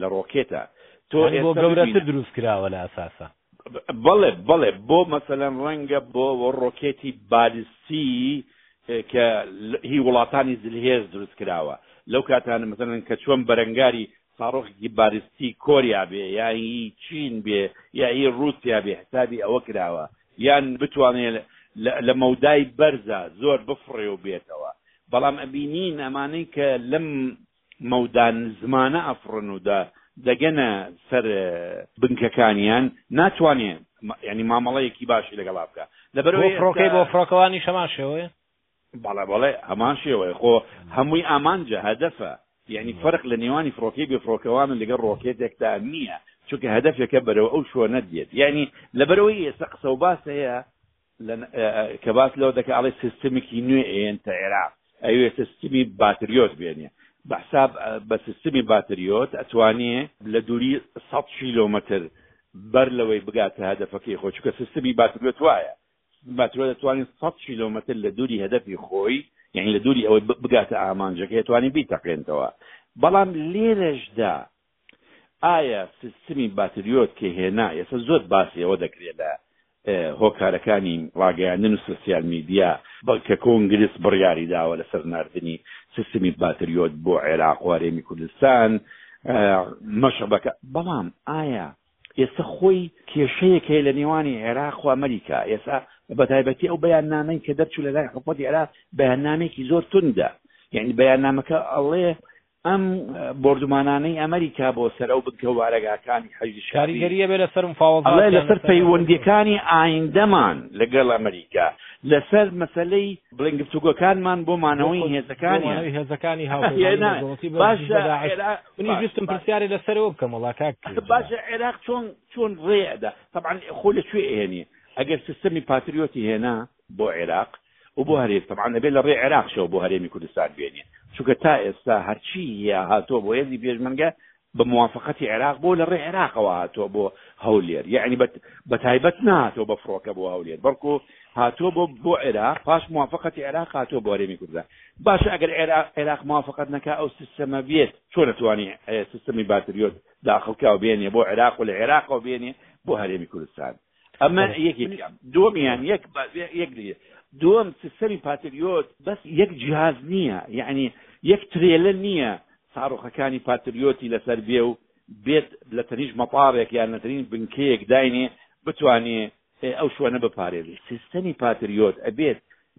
لە ڕۆکێتە تۆ یانی بۆ ئێستا گەورەتر ببینە دروست کراوە لە ئەساسا. ب- بەڵێ بەڵێ بۆ مەسەلەن ڕەنگە بۆ ڕۆکێتی بالستی اه، کە ل- هی وڵاتانی زلهێز دروست کراوە لەو کاتانە مەسەلەن کە چۆن بەرەنگاری ساڕۆخێکی بالستی کۆریا بێ یا هی چین بێ یا هی ڕوسیا بێ حسابی ئەوە کراوە یان بتوانێ لە مەودای بەرزا زۆر بفڕێ و بێتەوە، بەڵام ئەبینین ئەمانەی کە لەم مەودا نزمانە ئەفڕن و دەگەنە سەر بنکەکانیان ناتوانێ یانی مامەڵەیەکی باشی لەگەڵا بکا، لەبەرئەوەی ئێستا. بۆ فڕۆکەی بۆ فڕۆکەوانیش هەمان شێوەیە؟ بەڵێ بەڵێ هەمان شێوەیە خۆ هەمووی ئامانجە هەدەفە یعنی فەرق لە نێوانی فڕۆکەی بێفڕۆکەوان و لەگەڵ ڕۆکێتێکدا نییە چونکە هەدەفێکە بەرەوە ئەو شوە نەدێت یعنی لەبەرەوەی ئێستا قسە و باس هەیە کە باس لەوە دەکە ئەڵێ سیستمێکی نوێ ئێن تا عێراق ئەوێ سیستمی باتریۆت بێنێ بەحساب بە سیستمی باتریۆت ئەتوانێ لە دووری 100 کیلومتر بەر لەوەی بگاتە هەدەفەکەی خۆچکە سیستمی باتریۆت وایە باترۆ دەتوانین سەد کیلۆمەتر لە دووری هەدەفی خۆی یعنی لە دووری ئەوەی بگاتە ئامانجەکە هێتوانی بیتەقێنتەوە بەڵام لێرەشدا ئایا سیستمی باتریۆت کە هێنا ئێستا زۆر باسی ئەوە دەکرێت لە هۆکارەکانی ڕاگەیاندن و سوسیال میدیا بەڵکە کۆنگرس بڕیاری داوە لەسەر نردنی سیستمی باتریۆت بۆ عێراق وارێمی کوردستان مەشەبەکە بەڵام ئایا ئێستا خۆی کێشەیەک هەیە لە نێوانی عێراق و ئەمریکا ئێستا بەتایبەتی ئەو بەیاننامەی کە دەرچوو لە لای حکوومەتی عێراق بەیاننامێکی زۆر توندە یعنی بەیاننامەکە ئەڵێ ئەم بردومانانەی ئەمریکا بۆ سەر ئەو بنکە وارەگاکانی حەجشاریگەریە بێ لەسەر مفاوەڵێ لەسەر پەیوەندیەکانی ئایندەمان لەگەڵ ئەمریکا لەسەر مەسلەی بڵێن گفتوگۆکانمان بۆ مانەوەی هێزەکانی هێزەکانی هاوڵاتیشتم پرسیارە لەسەرەوە بکەم وڵاکە باشە عێراق چۆن چۆن ڕێدا طبعا خۆ لە کوێ ئێنی ئەگەر سیستەمی پاتریۆتی هێنا بۆ عێراق و بۆ هەرێ طبعا لەبێ لە ڕێ عێراقشەوە بۆ هەرێمی کوردستان بێنێ چونکە تا ئێستا هەرچی یا هاتۆ بۆ هێزی پێشمەرگە بە موافەقەتی عێراق بۆ لە ڕێ عێراقەوە هاتووە بۆ هەولێر یعنی بە تایبەت ناتۆ بە فڕۆکە بۆ هەولێر بەڵکو هاتووە بۆ بۆ عێراق پاش موافقەتی عێراق هاتووە بۆ هەرێمی کوردە باش ئەگەر عێراق موافقەت نەکە ئەو سیستەمە بێت چۆن نتوانانی سیستەمی باتریۆت داخڵکە و بێنێ بۆ عێراق و لە عێراقەوە بێنێ بۆ هەرێمی کوردستان ئەمە یەکێکیان دووەمیان یەک یەک دووەم سیستەمی پاتریۆت بەس یەک جیاز نییە یعنی یەک ترێلە نییە ساڕۆخەکانی پاتریۆتی لەسەر بێ و بێت لە تەنیش مەپارێک یان نەترین بنکەیەک داینێ بتوانێ ئەو شوێنە بپارێزی سیستەمی پاتریۆت ئەبێت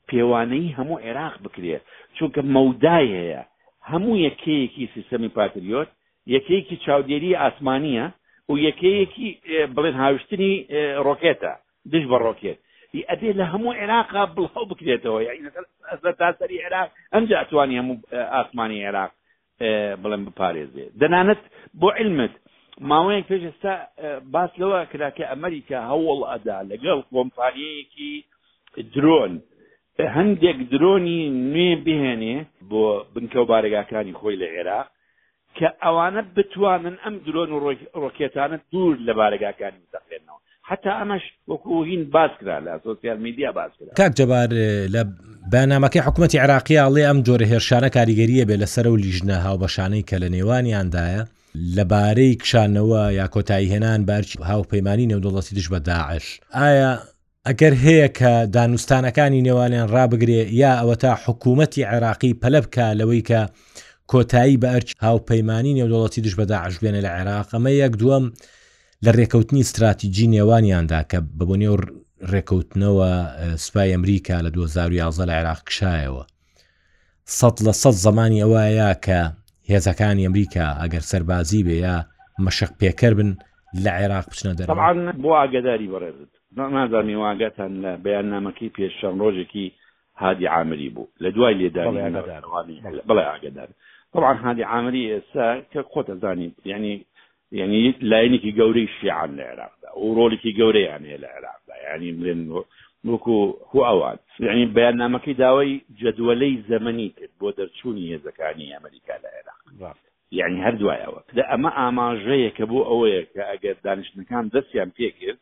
پێوانەی هەموو عێراق بکرێت چونکە مەودای هەیە هەموو یەکەیەکی سیستەمی پاتریۆت یەکەیەکی چاودێری ئاسمانییە و یەکەیەکی بڵێن هاویشتنی ڕۆکێتە دژ بە ڕۆکێت ی ئەبێ لە هەموو عێراقا بڵاو بکرێتەوە تاسەری عێراق ئەمجا ئەتوانی هەموو ئاسمانی عێراق بڵێن بپارێزێ دەنانەت بۆ علمت ماوەیەک پێش ئێستا باس لەوە کراکە ئەمریکا هەوڵ ئەدا لەگەڵ کۆمپانیەیەکی درۆن هەندێک درۆنی نوێ بهێنێ بۆ بنکە و بارەگاکانی خۆی لە عێراق کە ئەوانە بتوانن ئەم درۆن و ڕۆکێتانە دوور لە بارەگاکانی بتەقێنەوە حتا ئەمەش وەکوهین باس کرا لە سوسیال میدیا باس کرا کاک جەبار لە بەنامەکەی حکوومەتتی عراقی ئاڵێ ئەم جۆرە هێرشانە کاریگەریە بێ لەسەر و لیژنە هاوبەشانەی کە لە نێوانیاندایە لەبارەی کشانەوە یا کۆتایی هێنان بارچی هاوپەیمانانی نێودەوڵەتی دژ بە داعش ئایا ئەگەر هەیە کە دانوستانەکانی نێوانیان ڕابگرێ یا ئەوەتا حکوومەتی عێراقی پەلە بکا لەوەی کە کۆتایی بە ئەرکی هاوپەیمانی نێودەوڵەتی دژ بە داعش بێنێ لە عێراق ئەمە یەک دووەم لە ڕێکەوتنی ستراتیجی نێوانیاندا کە بە بۆ نێو ڕێکەوتنەوە سوپای ئەمریکا لە 2011 لە عێراق کشایەوە سەد لە سەد زمانی ئەوەیە کە هێزەکانی ئەمریکا ئەگەر سەربازی بێ یا مەشق پێکەر بن لە عێراق بچنە دەرمان بۆ ئاگداری بەڕێزت نازانم ئاگاتان لە بەیاننامەکەی پێش چەند ڕۆژێکی هادی عامری بوو لە دوای لێدانی بەڵێ ئاگادارم هەناردەوانی بەڵێ بڵێ ئاگادار طبعا هادی عامری ئێستا کە خۆت ئەزانیت یعنی یعنی لایەنێکی گەورەی شیعان لە عێراقدا و ڕۆڵێکی گەورەیان هەیە لە عێراقدا یعنی بڵێن وەکو هو ئەوان یعنی بەیاننامەکەی داوای جەدوەلەی زەمەنی کرد بۆ دەرچوونی هێزەکانی ئەمریکا لە عێراق ڕاست یعنی هەر دوایەوە دە ئەمە ئاماژەیەکە بۆ ئەوەیە کە ئەگەر دانیشتنەکان دەستیان پێکرد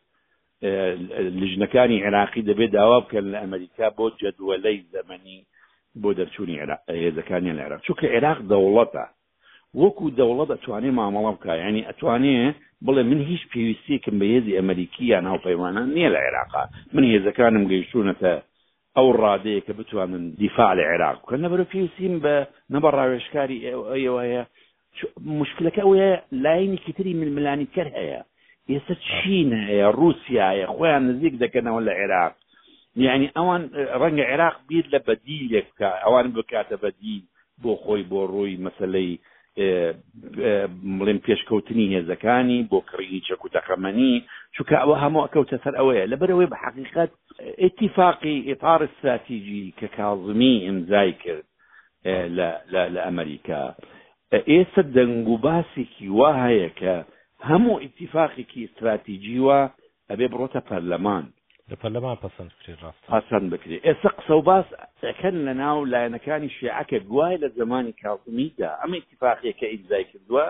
لیژنەکانی عێراقی دەبێت داوا بکەن لە ئەمریکا بۆ جەدوەلەی زەمەنی بۆ دەرچوونی هێزەکانیان لە عێراق چونکە عێراق دەوڵەتە وەکو دەوڵەت ئەتوانێ مامەڵە بکە ینی ئەتوانێ بڵێ من هیچ پێویستیکم بە هێزی ئەمریکی یان هاوپەیمانان نییە لە عێراقا من هێزەکانم گەیشتونەتە ئەو ڕادەیە کە بتوانن دیفاع لە عێراق بکەن نە بەرەو پێویستیم بە نە بە ڕاوێژکاری ئێوە هەیە مشکلەکە ئەوەیە لایەنێکی تری ململانی کەر هەیە ئێستا چین هەیە رووسایە خۆیان نزیک دەکەنەوە لە عێراق یعنی ئەوان ڕەنگە عێراق بیر لە بەدیلێک بکە ئەوان بکاتە بەدیل بۆ خۆی بۆ ڕووی مەسەلەی بڵێن پێشکەوتنی هێزەکانی بۆ کڕینی چەک و تەقەمەنی چونکە ئەوە هەموو ئەکەوتە سەر ئەوەیە لەبەرەوەی بە حقیقت ئتیفاقی ئێپار استراتیژی کە کازمی ئمزای کرد لە ئەمریکا ئێستا دەنگ و باسێکی وا هەیە کە هەموو ئتیفاقێکی استراتیژی وە ئەبێ بڕۆتە پەرلەمان. لە پەرلەمان پەسەند بکرێت ڕاستە. پەسەند بکرێت ئێستا قسە و باس ئەکەن لە ناو لایەنەکانی شێعە کە گوایە لە زەمانی کازمی دا ئەم ئیتیفاقیە کە ئیمزای کردوە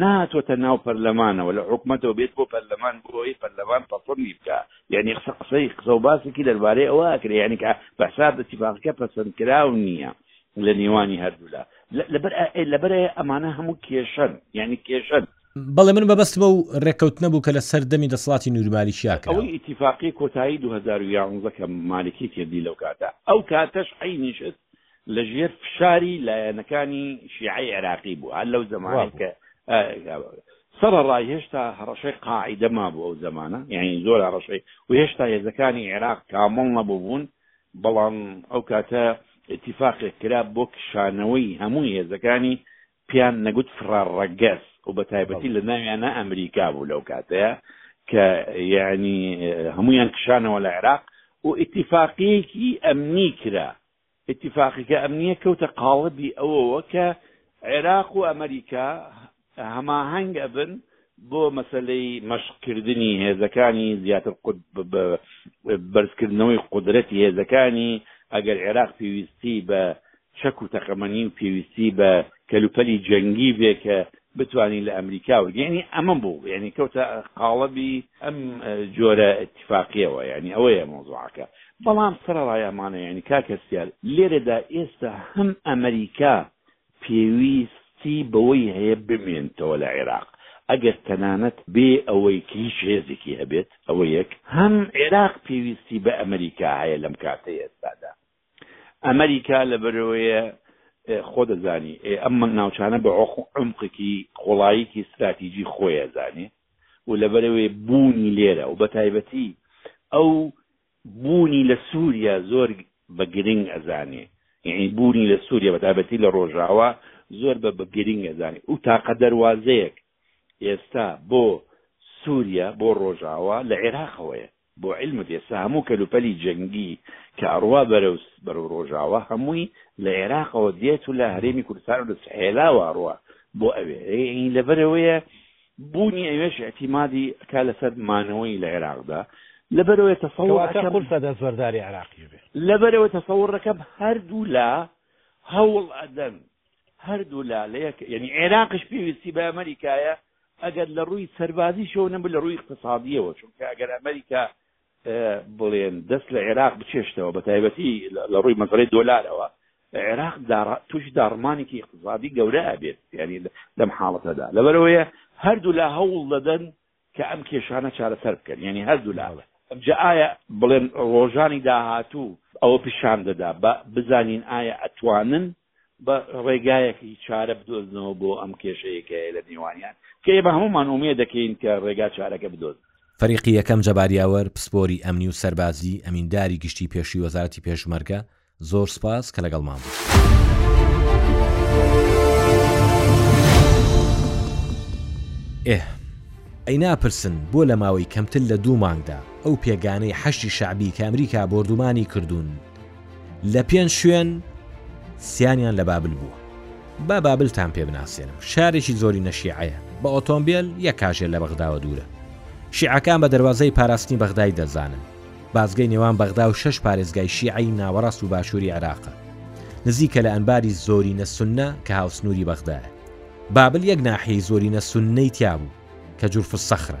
نەهاتوەتە ناو پەرلەمانەوە لە حکومەتەوە بێت بۆ پەرلەمان بۆ ئەوەی پەرلەمان پەسەندی بکا یانی قسە قسەی قسە و باسێکی دەربارەی ئەوە ئەکرێ یانی کە بە حساب ئیتیفاقەکە پەسەند کراو نییە لە نێوانی هەردوولا لەبەر لەبەر ئەمانە هەموو کێشەن یعنی کێشەن بەڵێ من مەبەستم ئەو رێککەوتنە بوو کە لە سەر دەمی دەسەڵاتی نوری مالیکیا کرا. ئەوەی ئیتیفاقی کۆتایی دوو هەزار و یازدە کە مالیکی کردی لەو کاتە، ئەو کاتەش عەینی شت لە ژێر فشاری لایەنەکانی شیعەی عێراقی بوو، هەر لەو زەمانەی کە سەڕەڕای هێشتا هەڕەشەی قاعیدە مابوو ئەو زەمانە، یانی زۆر هەڕەشەی و هێشتا هێزەکانی عێراق کامڵ نەبووبوون، بەڵام ئەو کاتە ئیتیفاقێک کرا بۆ کشانەوەی هەموو هێزەکانی پێیان نەگوت فرە ڕەگەز و بە تایبەتی لە ناویانە ئەمریکا بوو لەو کاتەیە کە یعنی هەمویان کشانەوە لە عێراق و ئتیفاقیەکی ئەمنی کرا ئتیفاقیکە ئەمنیە کەوتە قاڵبی ئەوەوە کە عێراق و ئەمریکا هەماهنگ ئەبن بۆ مەسلەی مەشقکردنی هێزەکانی زیاتر بەرزکردنەوەی قدرەتی هێزەکانی ئەگەر عێراق پێویستی بە چەک و تەقەمەنی و پێویستی بە کەلوپەلی جەنگی بێ کە بتوانی لە ئەمریکا وەرگری یانی ئەمە بوو یانی کەوتە قاڵبی ئەم جۆرە ئتیفاقیەوە یانی ئەوەیە مەوزوعەکە بەڵام سەرەڕای ئەمانە یانی کاک هەستیار لێرەدا ئێستا هەم ئەمریکا پێویستی بەوەی هەیە بمێنتەوە لە عێراق ئەگەر تەنانەت بێ ئەوەی کە هیچ هێزێکی هەبێت ئەوە یەک هەم عێراق پێویستی بە ئەمریکا هەیە لەم کاتە ئێستادا ئەمریکا لە بەرەوەیە خۆ دەزانی ئێ ئەم ناوچانە بە عمقێکی قوڵاییکی استراتیژی خۆیە زانێ و لە بەرەوەی بوونی لێرە و بە تایبەتی ئەو بوونی لە سووریا زۆر بە گرنگ ئەزانێ یعنی بوونی لە سووریا بە تایبەتی لە ڕۆژاوا زۆر بە بە گرنگ ئەزانێ و تاقە دەواازەیەک ئێستا بۆ سووریا بۆ ڕۆژاوا لە عێراقەوەیە بۆ عیلمت ئێستا هەموو کەلوپەلی جەنگی کە ئەڕوا بەرەو بەرەو ڕۆژاوا هەمووی لە ئێراقەوە دێت و لە هەرێمی کوردستان و لە سحێلاوە ئەڕوا بۆ ئەوێ ئەی لەبەرئەوەیە بوونی ئەوێش ئیعتیمادی ئەکا لەسەر مانەوەی لە ئێراقدا لەبەرئەوەیە تەسەوڕ کەواتە ئەکەم قورسە دەستبەرداری عێراقی بێ. لەبەرئەوە تەسەوڕ ئەکەم هەردوو لا هەوڵ ئەدەن هەردوو لا لە یەک یەنی ئێراقیش پێویستی بە ئەمەریکایە ئەگەر لە ڕووی سەربازیشەوە نەبوو لە ڕووی اقتصادیەوە چونکە ئەگەر ئەمریکا بڵێن دەست لە عێراق بچێشتەوە بە تایبەتی لە ڕووی مەزڕی دۆلارەوە عێراق توش داڕمانێکی اقتصادی گەورە ئەبێت یعنی لەم حاڵەتەدا لەبەرەوەیە هەردوو لا هەوڵ دەدەن کە ئەم کێشانە چارەسەر بکەن یعنی هەردوو لا جا ئایا بڵێن ڕۆژانی داهاتوو ئەوە پیشان دەدا بە بزانین ئایا ئەتوانن بە ڕێگایەکی چارە بدۆزنەوە بۆ ئەم کێشەیە کە لە نێوانیان کە ئێمە هەموومان ئومێد دەکەین کە ڕێگا چارەکە بدۆزن. فەریقی یەکەم جەبار یاوەر پسپۆری ئەمنی و سەربازی، ئەمینداری گشتی پێشووی وەزارەتی پێشمەرگە، زۆر سوپاس کە لەگەڵمان بوویت. ئه ئەی ناپرسن بۆ لە ماوەی کەمتر لە دوو مانگدا ئەو پێگانەی حەشدی شەعبی کە ئەمریکا بۆردومانی کردوون، لە پێنج شوێن سیانیان لە بابل بووە با بابلتان پێ بناسێنم شارێکی زۆری نەشیعەیە بە ئۆتۆمبیل یە کاژێ لە بەغداوە دوورە شیعەکان بە دەواازەی پاراستنی بەغدای دەزانن بازگەی نێوان بەغدا و شش پارێزگای شیعی ناوەڕاست و باشووری عێراقە نزیکە لە ئەنباری زۆری نەسونە کە هاوسنووری بەغدایە بابل یەک ناحی زۆری نەسونەی تیابوو کە جورف سەخرە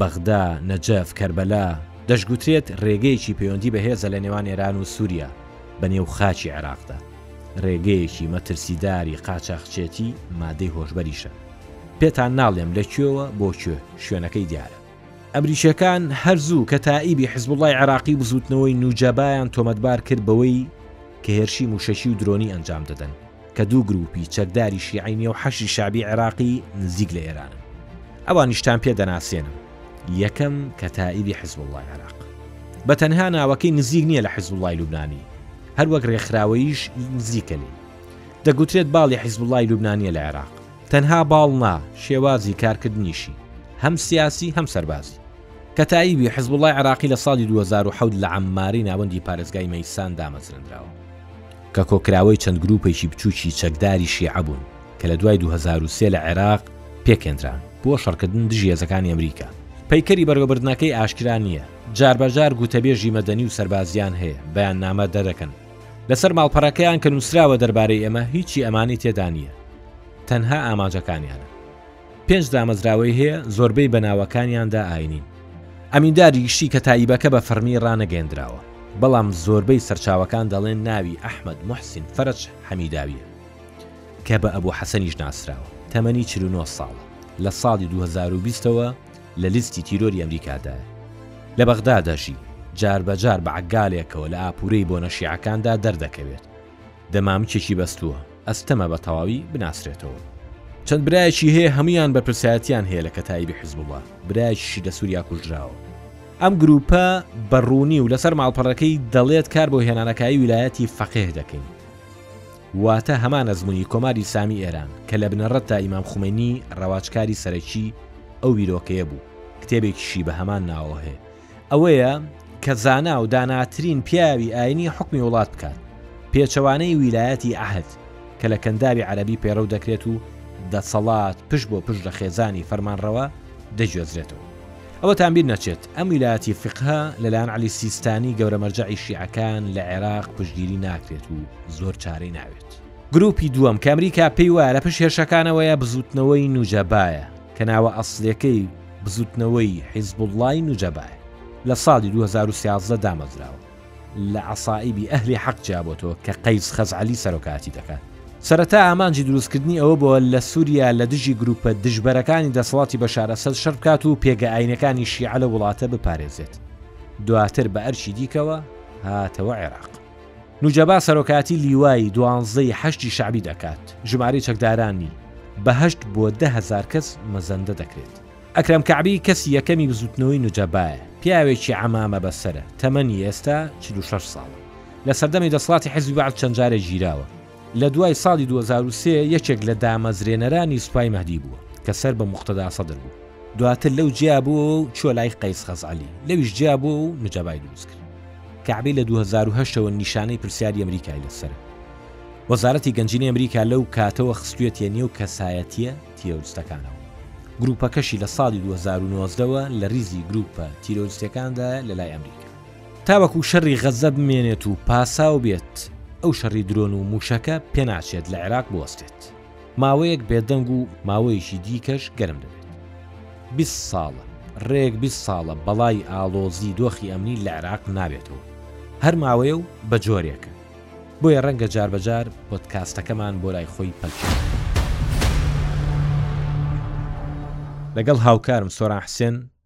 بەغدا، نەجەف، کەربەلا، دەشگوترێت رێگەیەکی پەیوەندی بەهێزە لە نێوان ئێران و سوریا بە نێو خاکی عێراقدا. رێگەیەکی مەترسیداری قاچاخچێتی مادەی هۆشبەریشە. پێتان ناڵێم لە کوێوە بۆ کوێ، شوێنەکەی دیارە. ئەمریکییەکان هەر زوو کەتائیبی حزبوڵڵای عێراقی و بزووتنەوەی نوجەبایان تۆمەتبار کرد بەوەی کە هێرشی موشەکی و درۆنی ئەنجام دەدەن. کە دوو گرووپی چەکداری شیعەی نێو حەشدی شەعبی عێراقی نزیک لە ئێرانن، ئەوانیشتان پێ دەناسێنم، یەکەم، کەتائیبی حزبوڵڵای عێراق، بە تەنها ناوەکەی نزیک نییە لە حزبوڵڵای لوبنانی، هەر وەک رێکخراوەییش نزیکە لێی. دەگوترێت باڵی حزبوڵڵای لوبنانییە لە عێراق، تەنها باڵ نا، شێوازی کارکردنیشی، هەم سیاسی، هەم سەربازی. کەتائیبی حزبوڵڵای عێراقی لە ساڵی دوو هەزار و حەوت لە عەمماری ناوەندی پارێزگای مەیسان دامەزرێندراوە. کە کۆکراوەی چەند گرووپێکی بچووکی چەکداری شیعە بوون کە لە دوای دوو هەزار و سێ لە عێراق پێکهێندران بۆ شەڕکردن دژی هێزەکانی ئەمریکا. پەیکەری بەڕێوەبردنەکەی ئاشکرا نییە، جاربەجار گوتەبێژی مەدەنی و سەربازییان هەیە، بەیاننامە دەردەکەن لەسەر ماڵپەڕەکەیان کە نووسراوە دەربارەی ئێمە هیچی ئەمانی تێدا نییە، تەنها ئامانجەکانیانە. پێنج دامەزراوەی هەیە زۆربەی بەناوەکانیاندا ئاینین. ئەمینداری گشتی کەتائیبەکە بە فەرمی ڕانەگەێندراوە، بەڵام زۆربەی سەرچاوەکان دەڵێن ناوی ئەحمەد موحسین فەرەج حەمیداویە کە بە ئەبو حەسەنیش ناسراوە، تەمەنی چل و نۆ ساڵە، لە ساڵی دوو هەزار و بیست ەوە لە لیستی تیرۆری ئەمریکادایە. لە بەغدا دەژی، جاربەجار بە عەگالێکەوە لە ئاپورەی بۆنە شیعەکاندا دەردەکەوێت. دەمامکێکی بەستووە ئەستەمە بە تەواوی بناسرێتەوە. چەند برایەکی هەیە هەموویان بەرپرسایەتیان هەیە لە کەتائیبی حیزبوڵڵا، برایەکیشی لە سووریا کوژراوە. ئەم گرووپە بە ڕوونی و لەسەر ماڵپەڕەکەی دەڵێت کار بۆ هێنانەکایی ویلایەتی فەقێ دەکەین. واتە هەمان ئەزموونی کۆماری ئیسلامی ئێران کە لە بنەڕەتدا ئیمام خومەینی ڕەواجکاری سەرەکی ئەو بیرۆکەیە بوو، کتێبێکیشی بە هەمان ناوەوە هەیە. ئەوەیە کە زانا و داناترین پیاوی ئاینی حوکمی وڵات بکات، پێچەوانەی ویلایەتی عەهد کە لە کەنداوی عەرەبی پەیڕەو دەکرێت و دەسەڵات پشت بۆ پشت لە خێزانی فەرمانڕەوا دەگوێزرێتەوە. ئەوەتان بیر نەچێت ئەم ویلایەتی فیقهە لەلایەن عەلی سیستانی گەورە مەرجەعی شیعەکان لە عێراق پشتگیری ناکرێت و زۆر چارەی ناوێت. گروپی دووەم کە ئەمریکا پێی وایە لە پشت هێرشەکانەوەیە بزووتنەوەی نوجەبایە، کە ناوە ئەسڵیەکەی بزوتنەوەی حیزبوڵڵای نوجەبایە لە ساڵی دوو هەزار و سیازدە دامەزراوە لە عەسائیبی ئەهلی حەق جیابۆتەوە کە قەیس خەزعەلی سەرۆکایەتی دەکات سەرەتا ئامانجی دروستکردنی ئەوە بوە لە سوریا لە دژی گروپە دژبەرەکانی دەسەڵاتی بەشار ئەسەد شەر بکات و پێگە ئاینەکانی شیعە لە وڵاتە بپارێزێت دواتر بە ئەرکی دیکەوە هاتەوە عێراق. نوجەبا سەرۆکایەتی لیوای دوانزدە ی حەشدی شەعبی دەکات، ژمارەی چەکدارانی بە هەشت بۆ دە هەزار کەس مەزەندە دەکرێت. ئەکرەم کەعبی کەسی یەکەمی بزوتنەوەی نوجەبایە، پیاوێکی عەمامە بە سەرە، تەمەنی ئێستا چل و شەش ساڵە، لە سەردەمی دەسڵاتی حزبی بەعس چەند جارێک گیراوە، لە دوای ساڵی دوو هەزار و سێ یەکێک لە دامەزرێنەرانی سوپای مەهدی بووە کە سەر بە موقتەدا سەدر بوو، دواتر لەو جیا بووەوە و چووە لای قەیس خەزعەلی، لەویش جیا بووەوە و نوجەبای دروست کرد. کەعبی لە دوو هەزار و هەشت ەوە نیشانەی پرسیاری ئەمریکای لەسەرە. وەزارەتی گەنجینەی ئەمریکا لەو کاتەوە خستوویەتیە نێو کەسایەتییە تیرۆرستەکانەوە. گرووپەکەشی لە ساڵی دوو هەزار و نۆزدە وە لە ریزی گرووپە تیرۆرستییەکاندایە لەلای ئەمریکا. تاوەکو شەڕی غەززە بمێنێت و پاساو بێت، ئەو شەڕی درۆن و مووشەکە پێناچێت لە عێراق بوەستێت. ماوەیەک بێدەنگ و ماوەیەکی دیکەش گەرم دەبێت. بیست ساڵە، ڕێک بیست ساڵە بەڵای ئاڵۆزی دۆخی ئەمنی لە عێراق نابێتەوە. هەر ماوەیە و بە جۆرێکە. بۆیە ڕەنگە جاربەجار پۆدکاستەکەمان بۆ لای خۆی پەلکێش بکەین. لەگەڵ هاوکارم سۆران حسێن،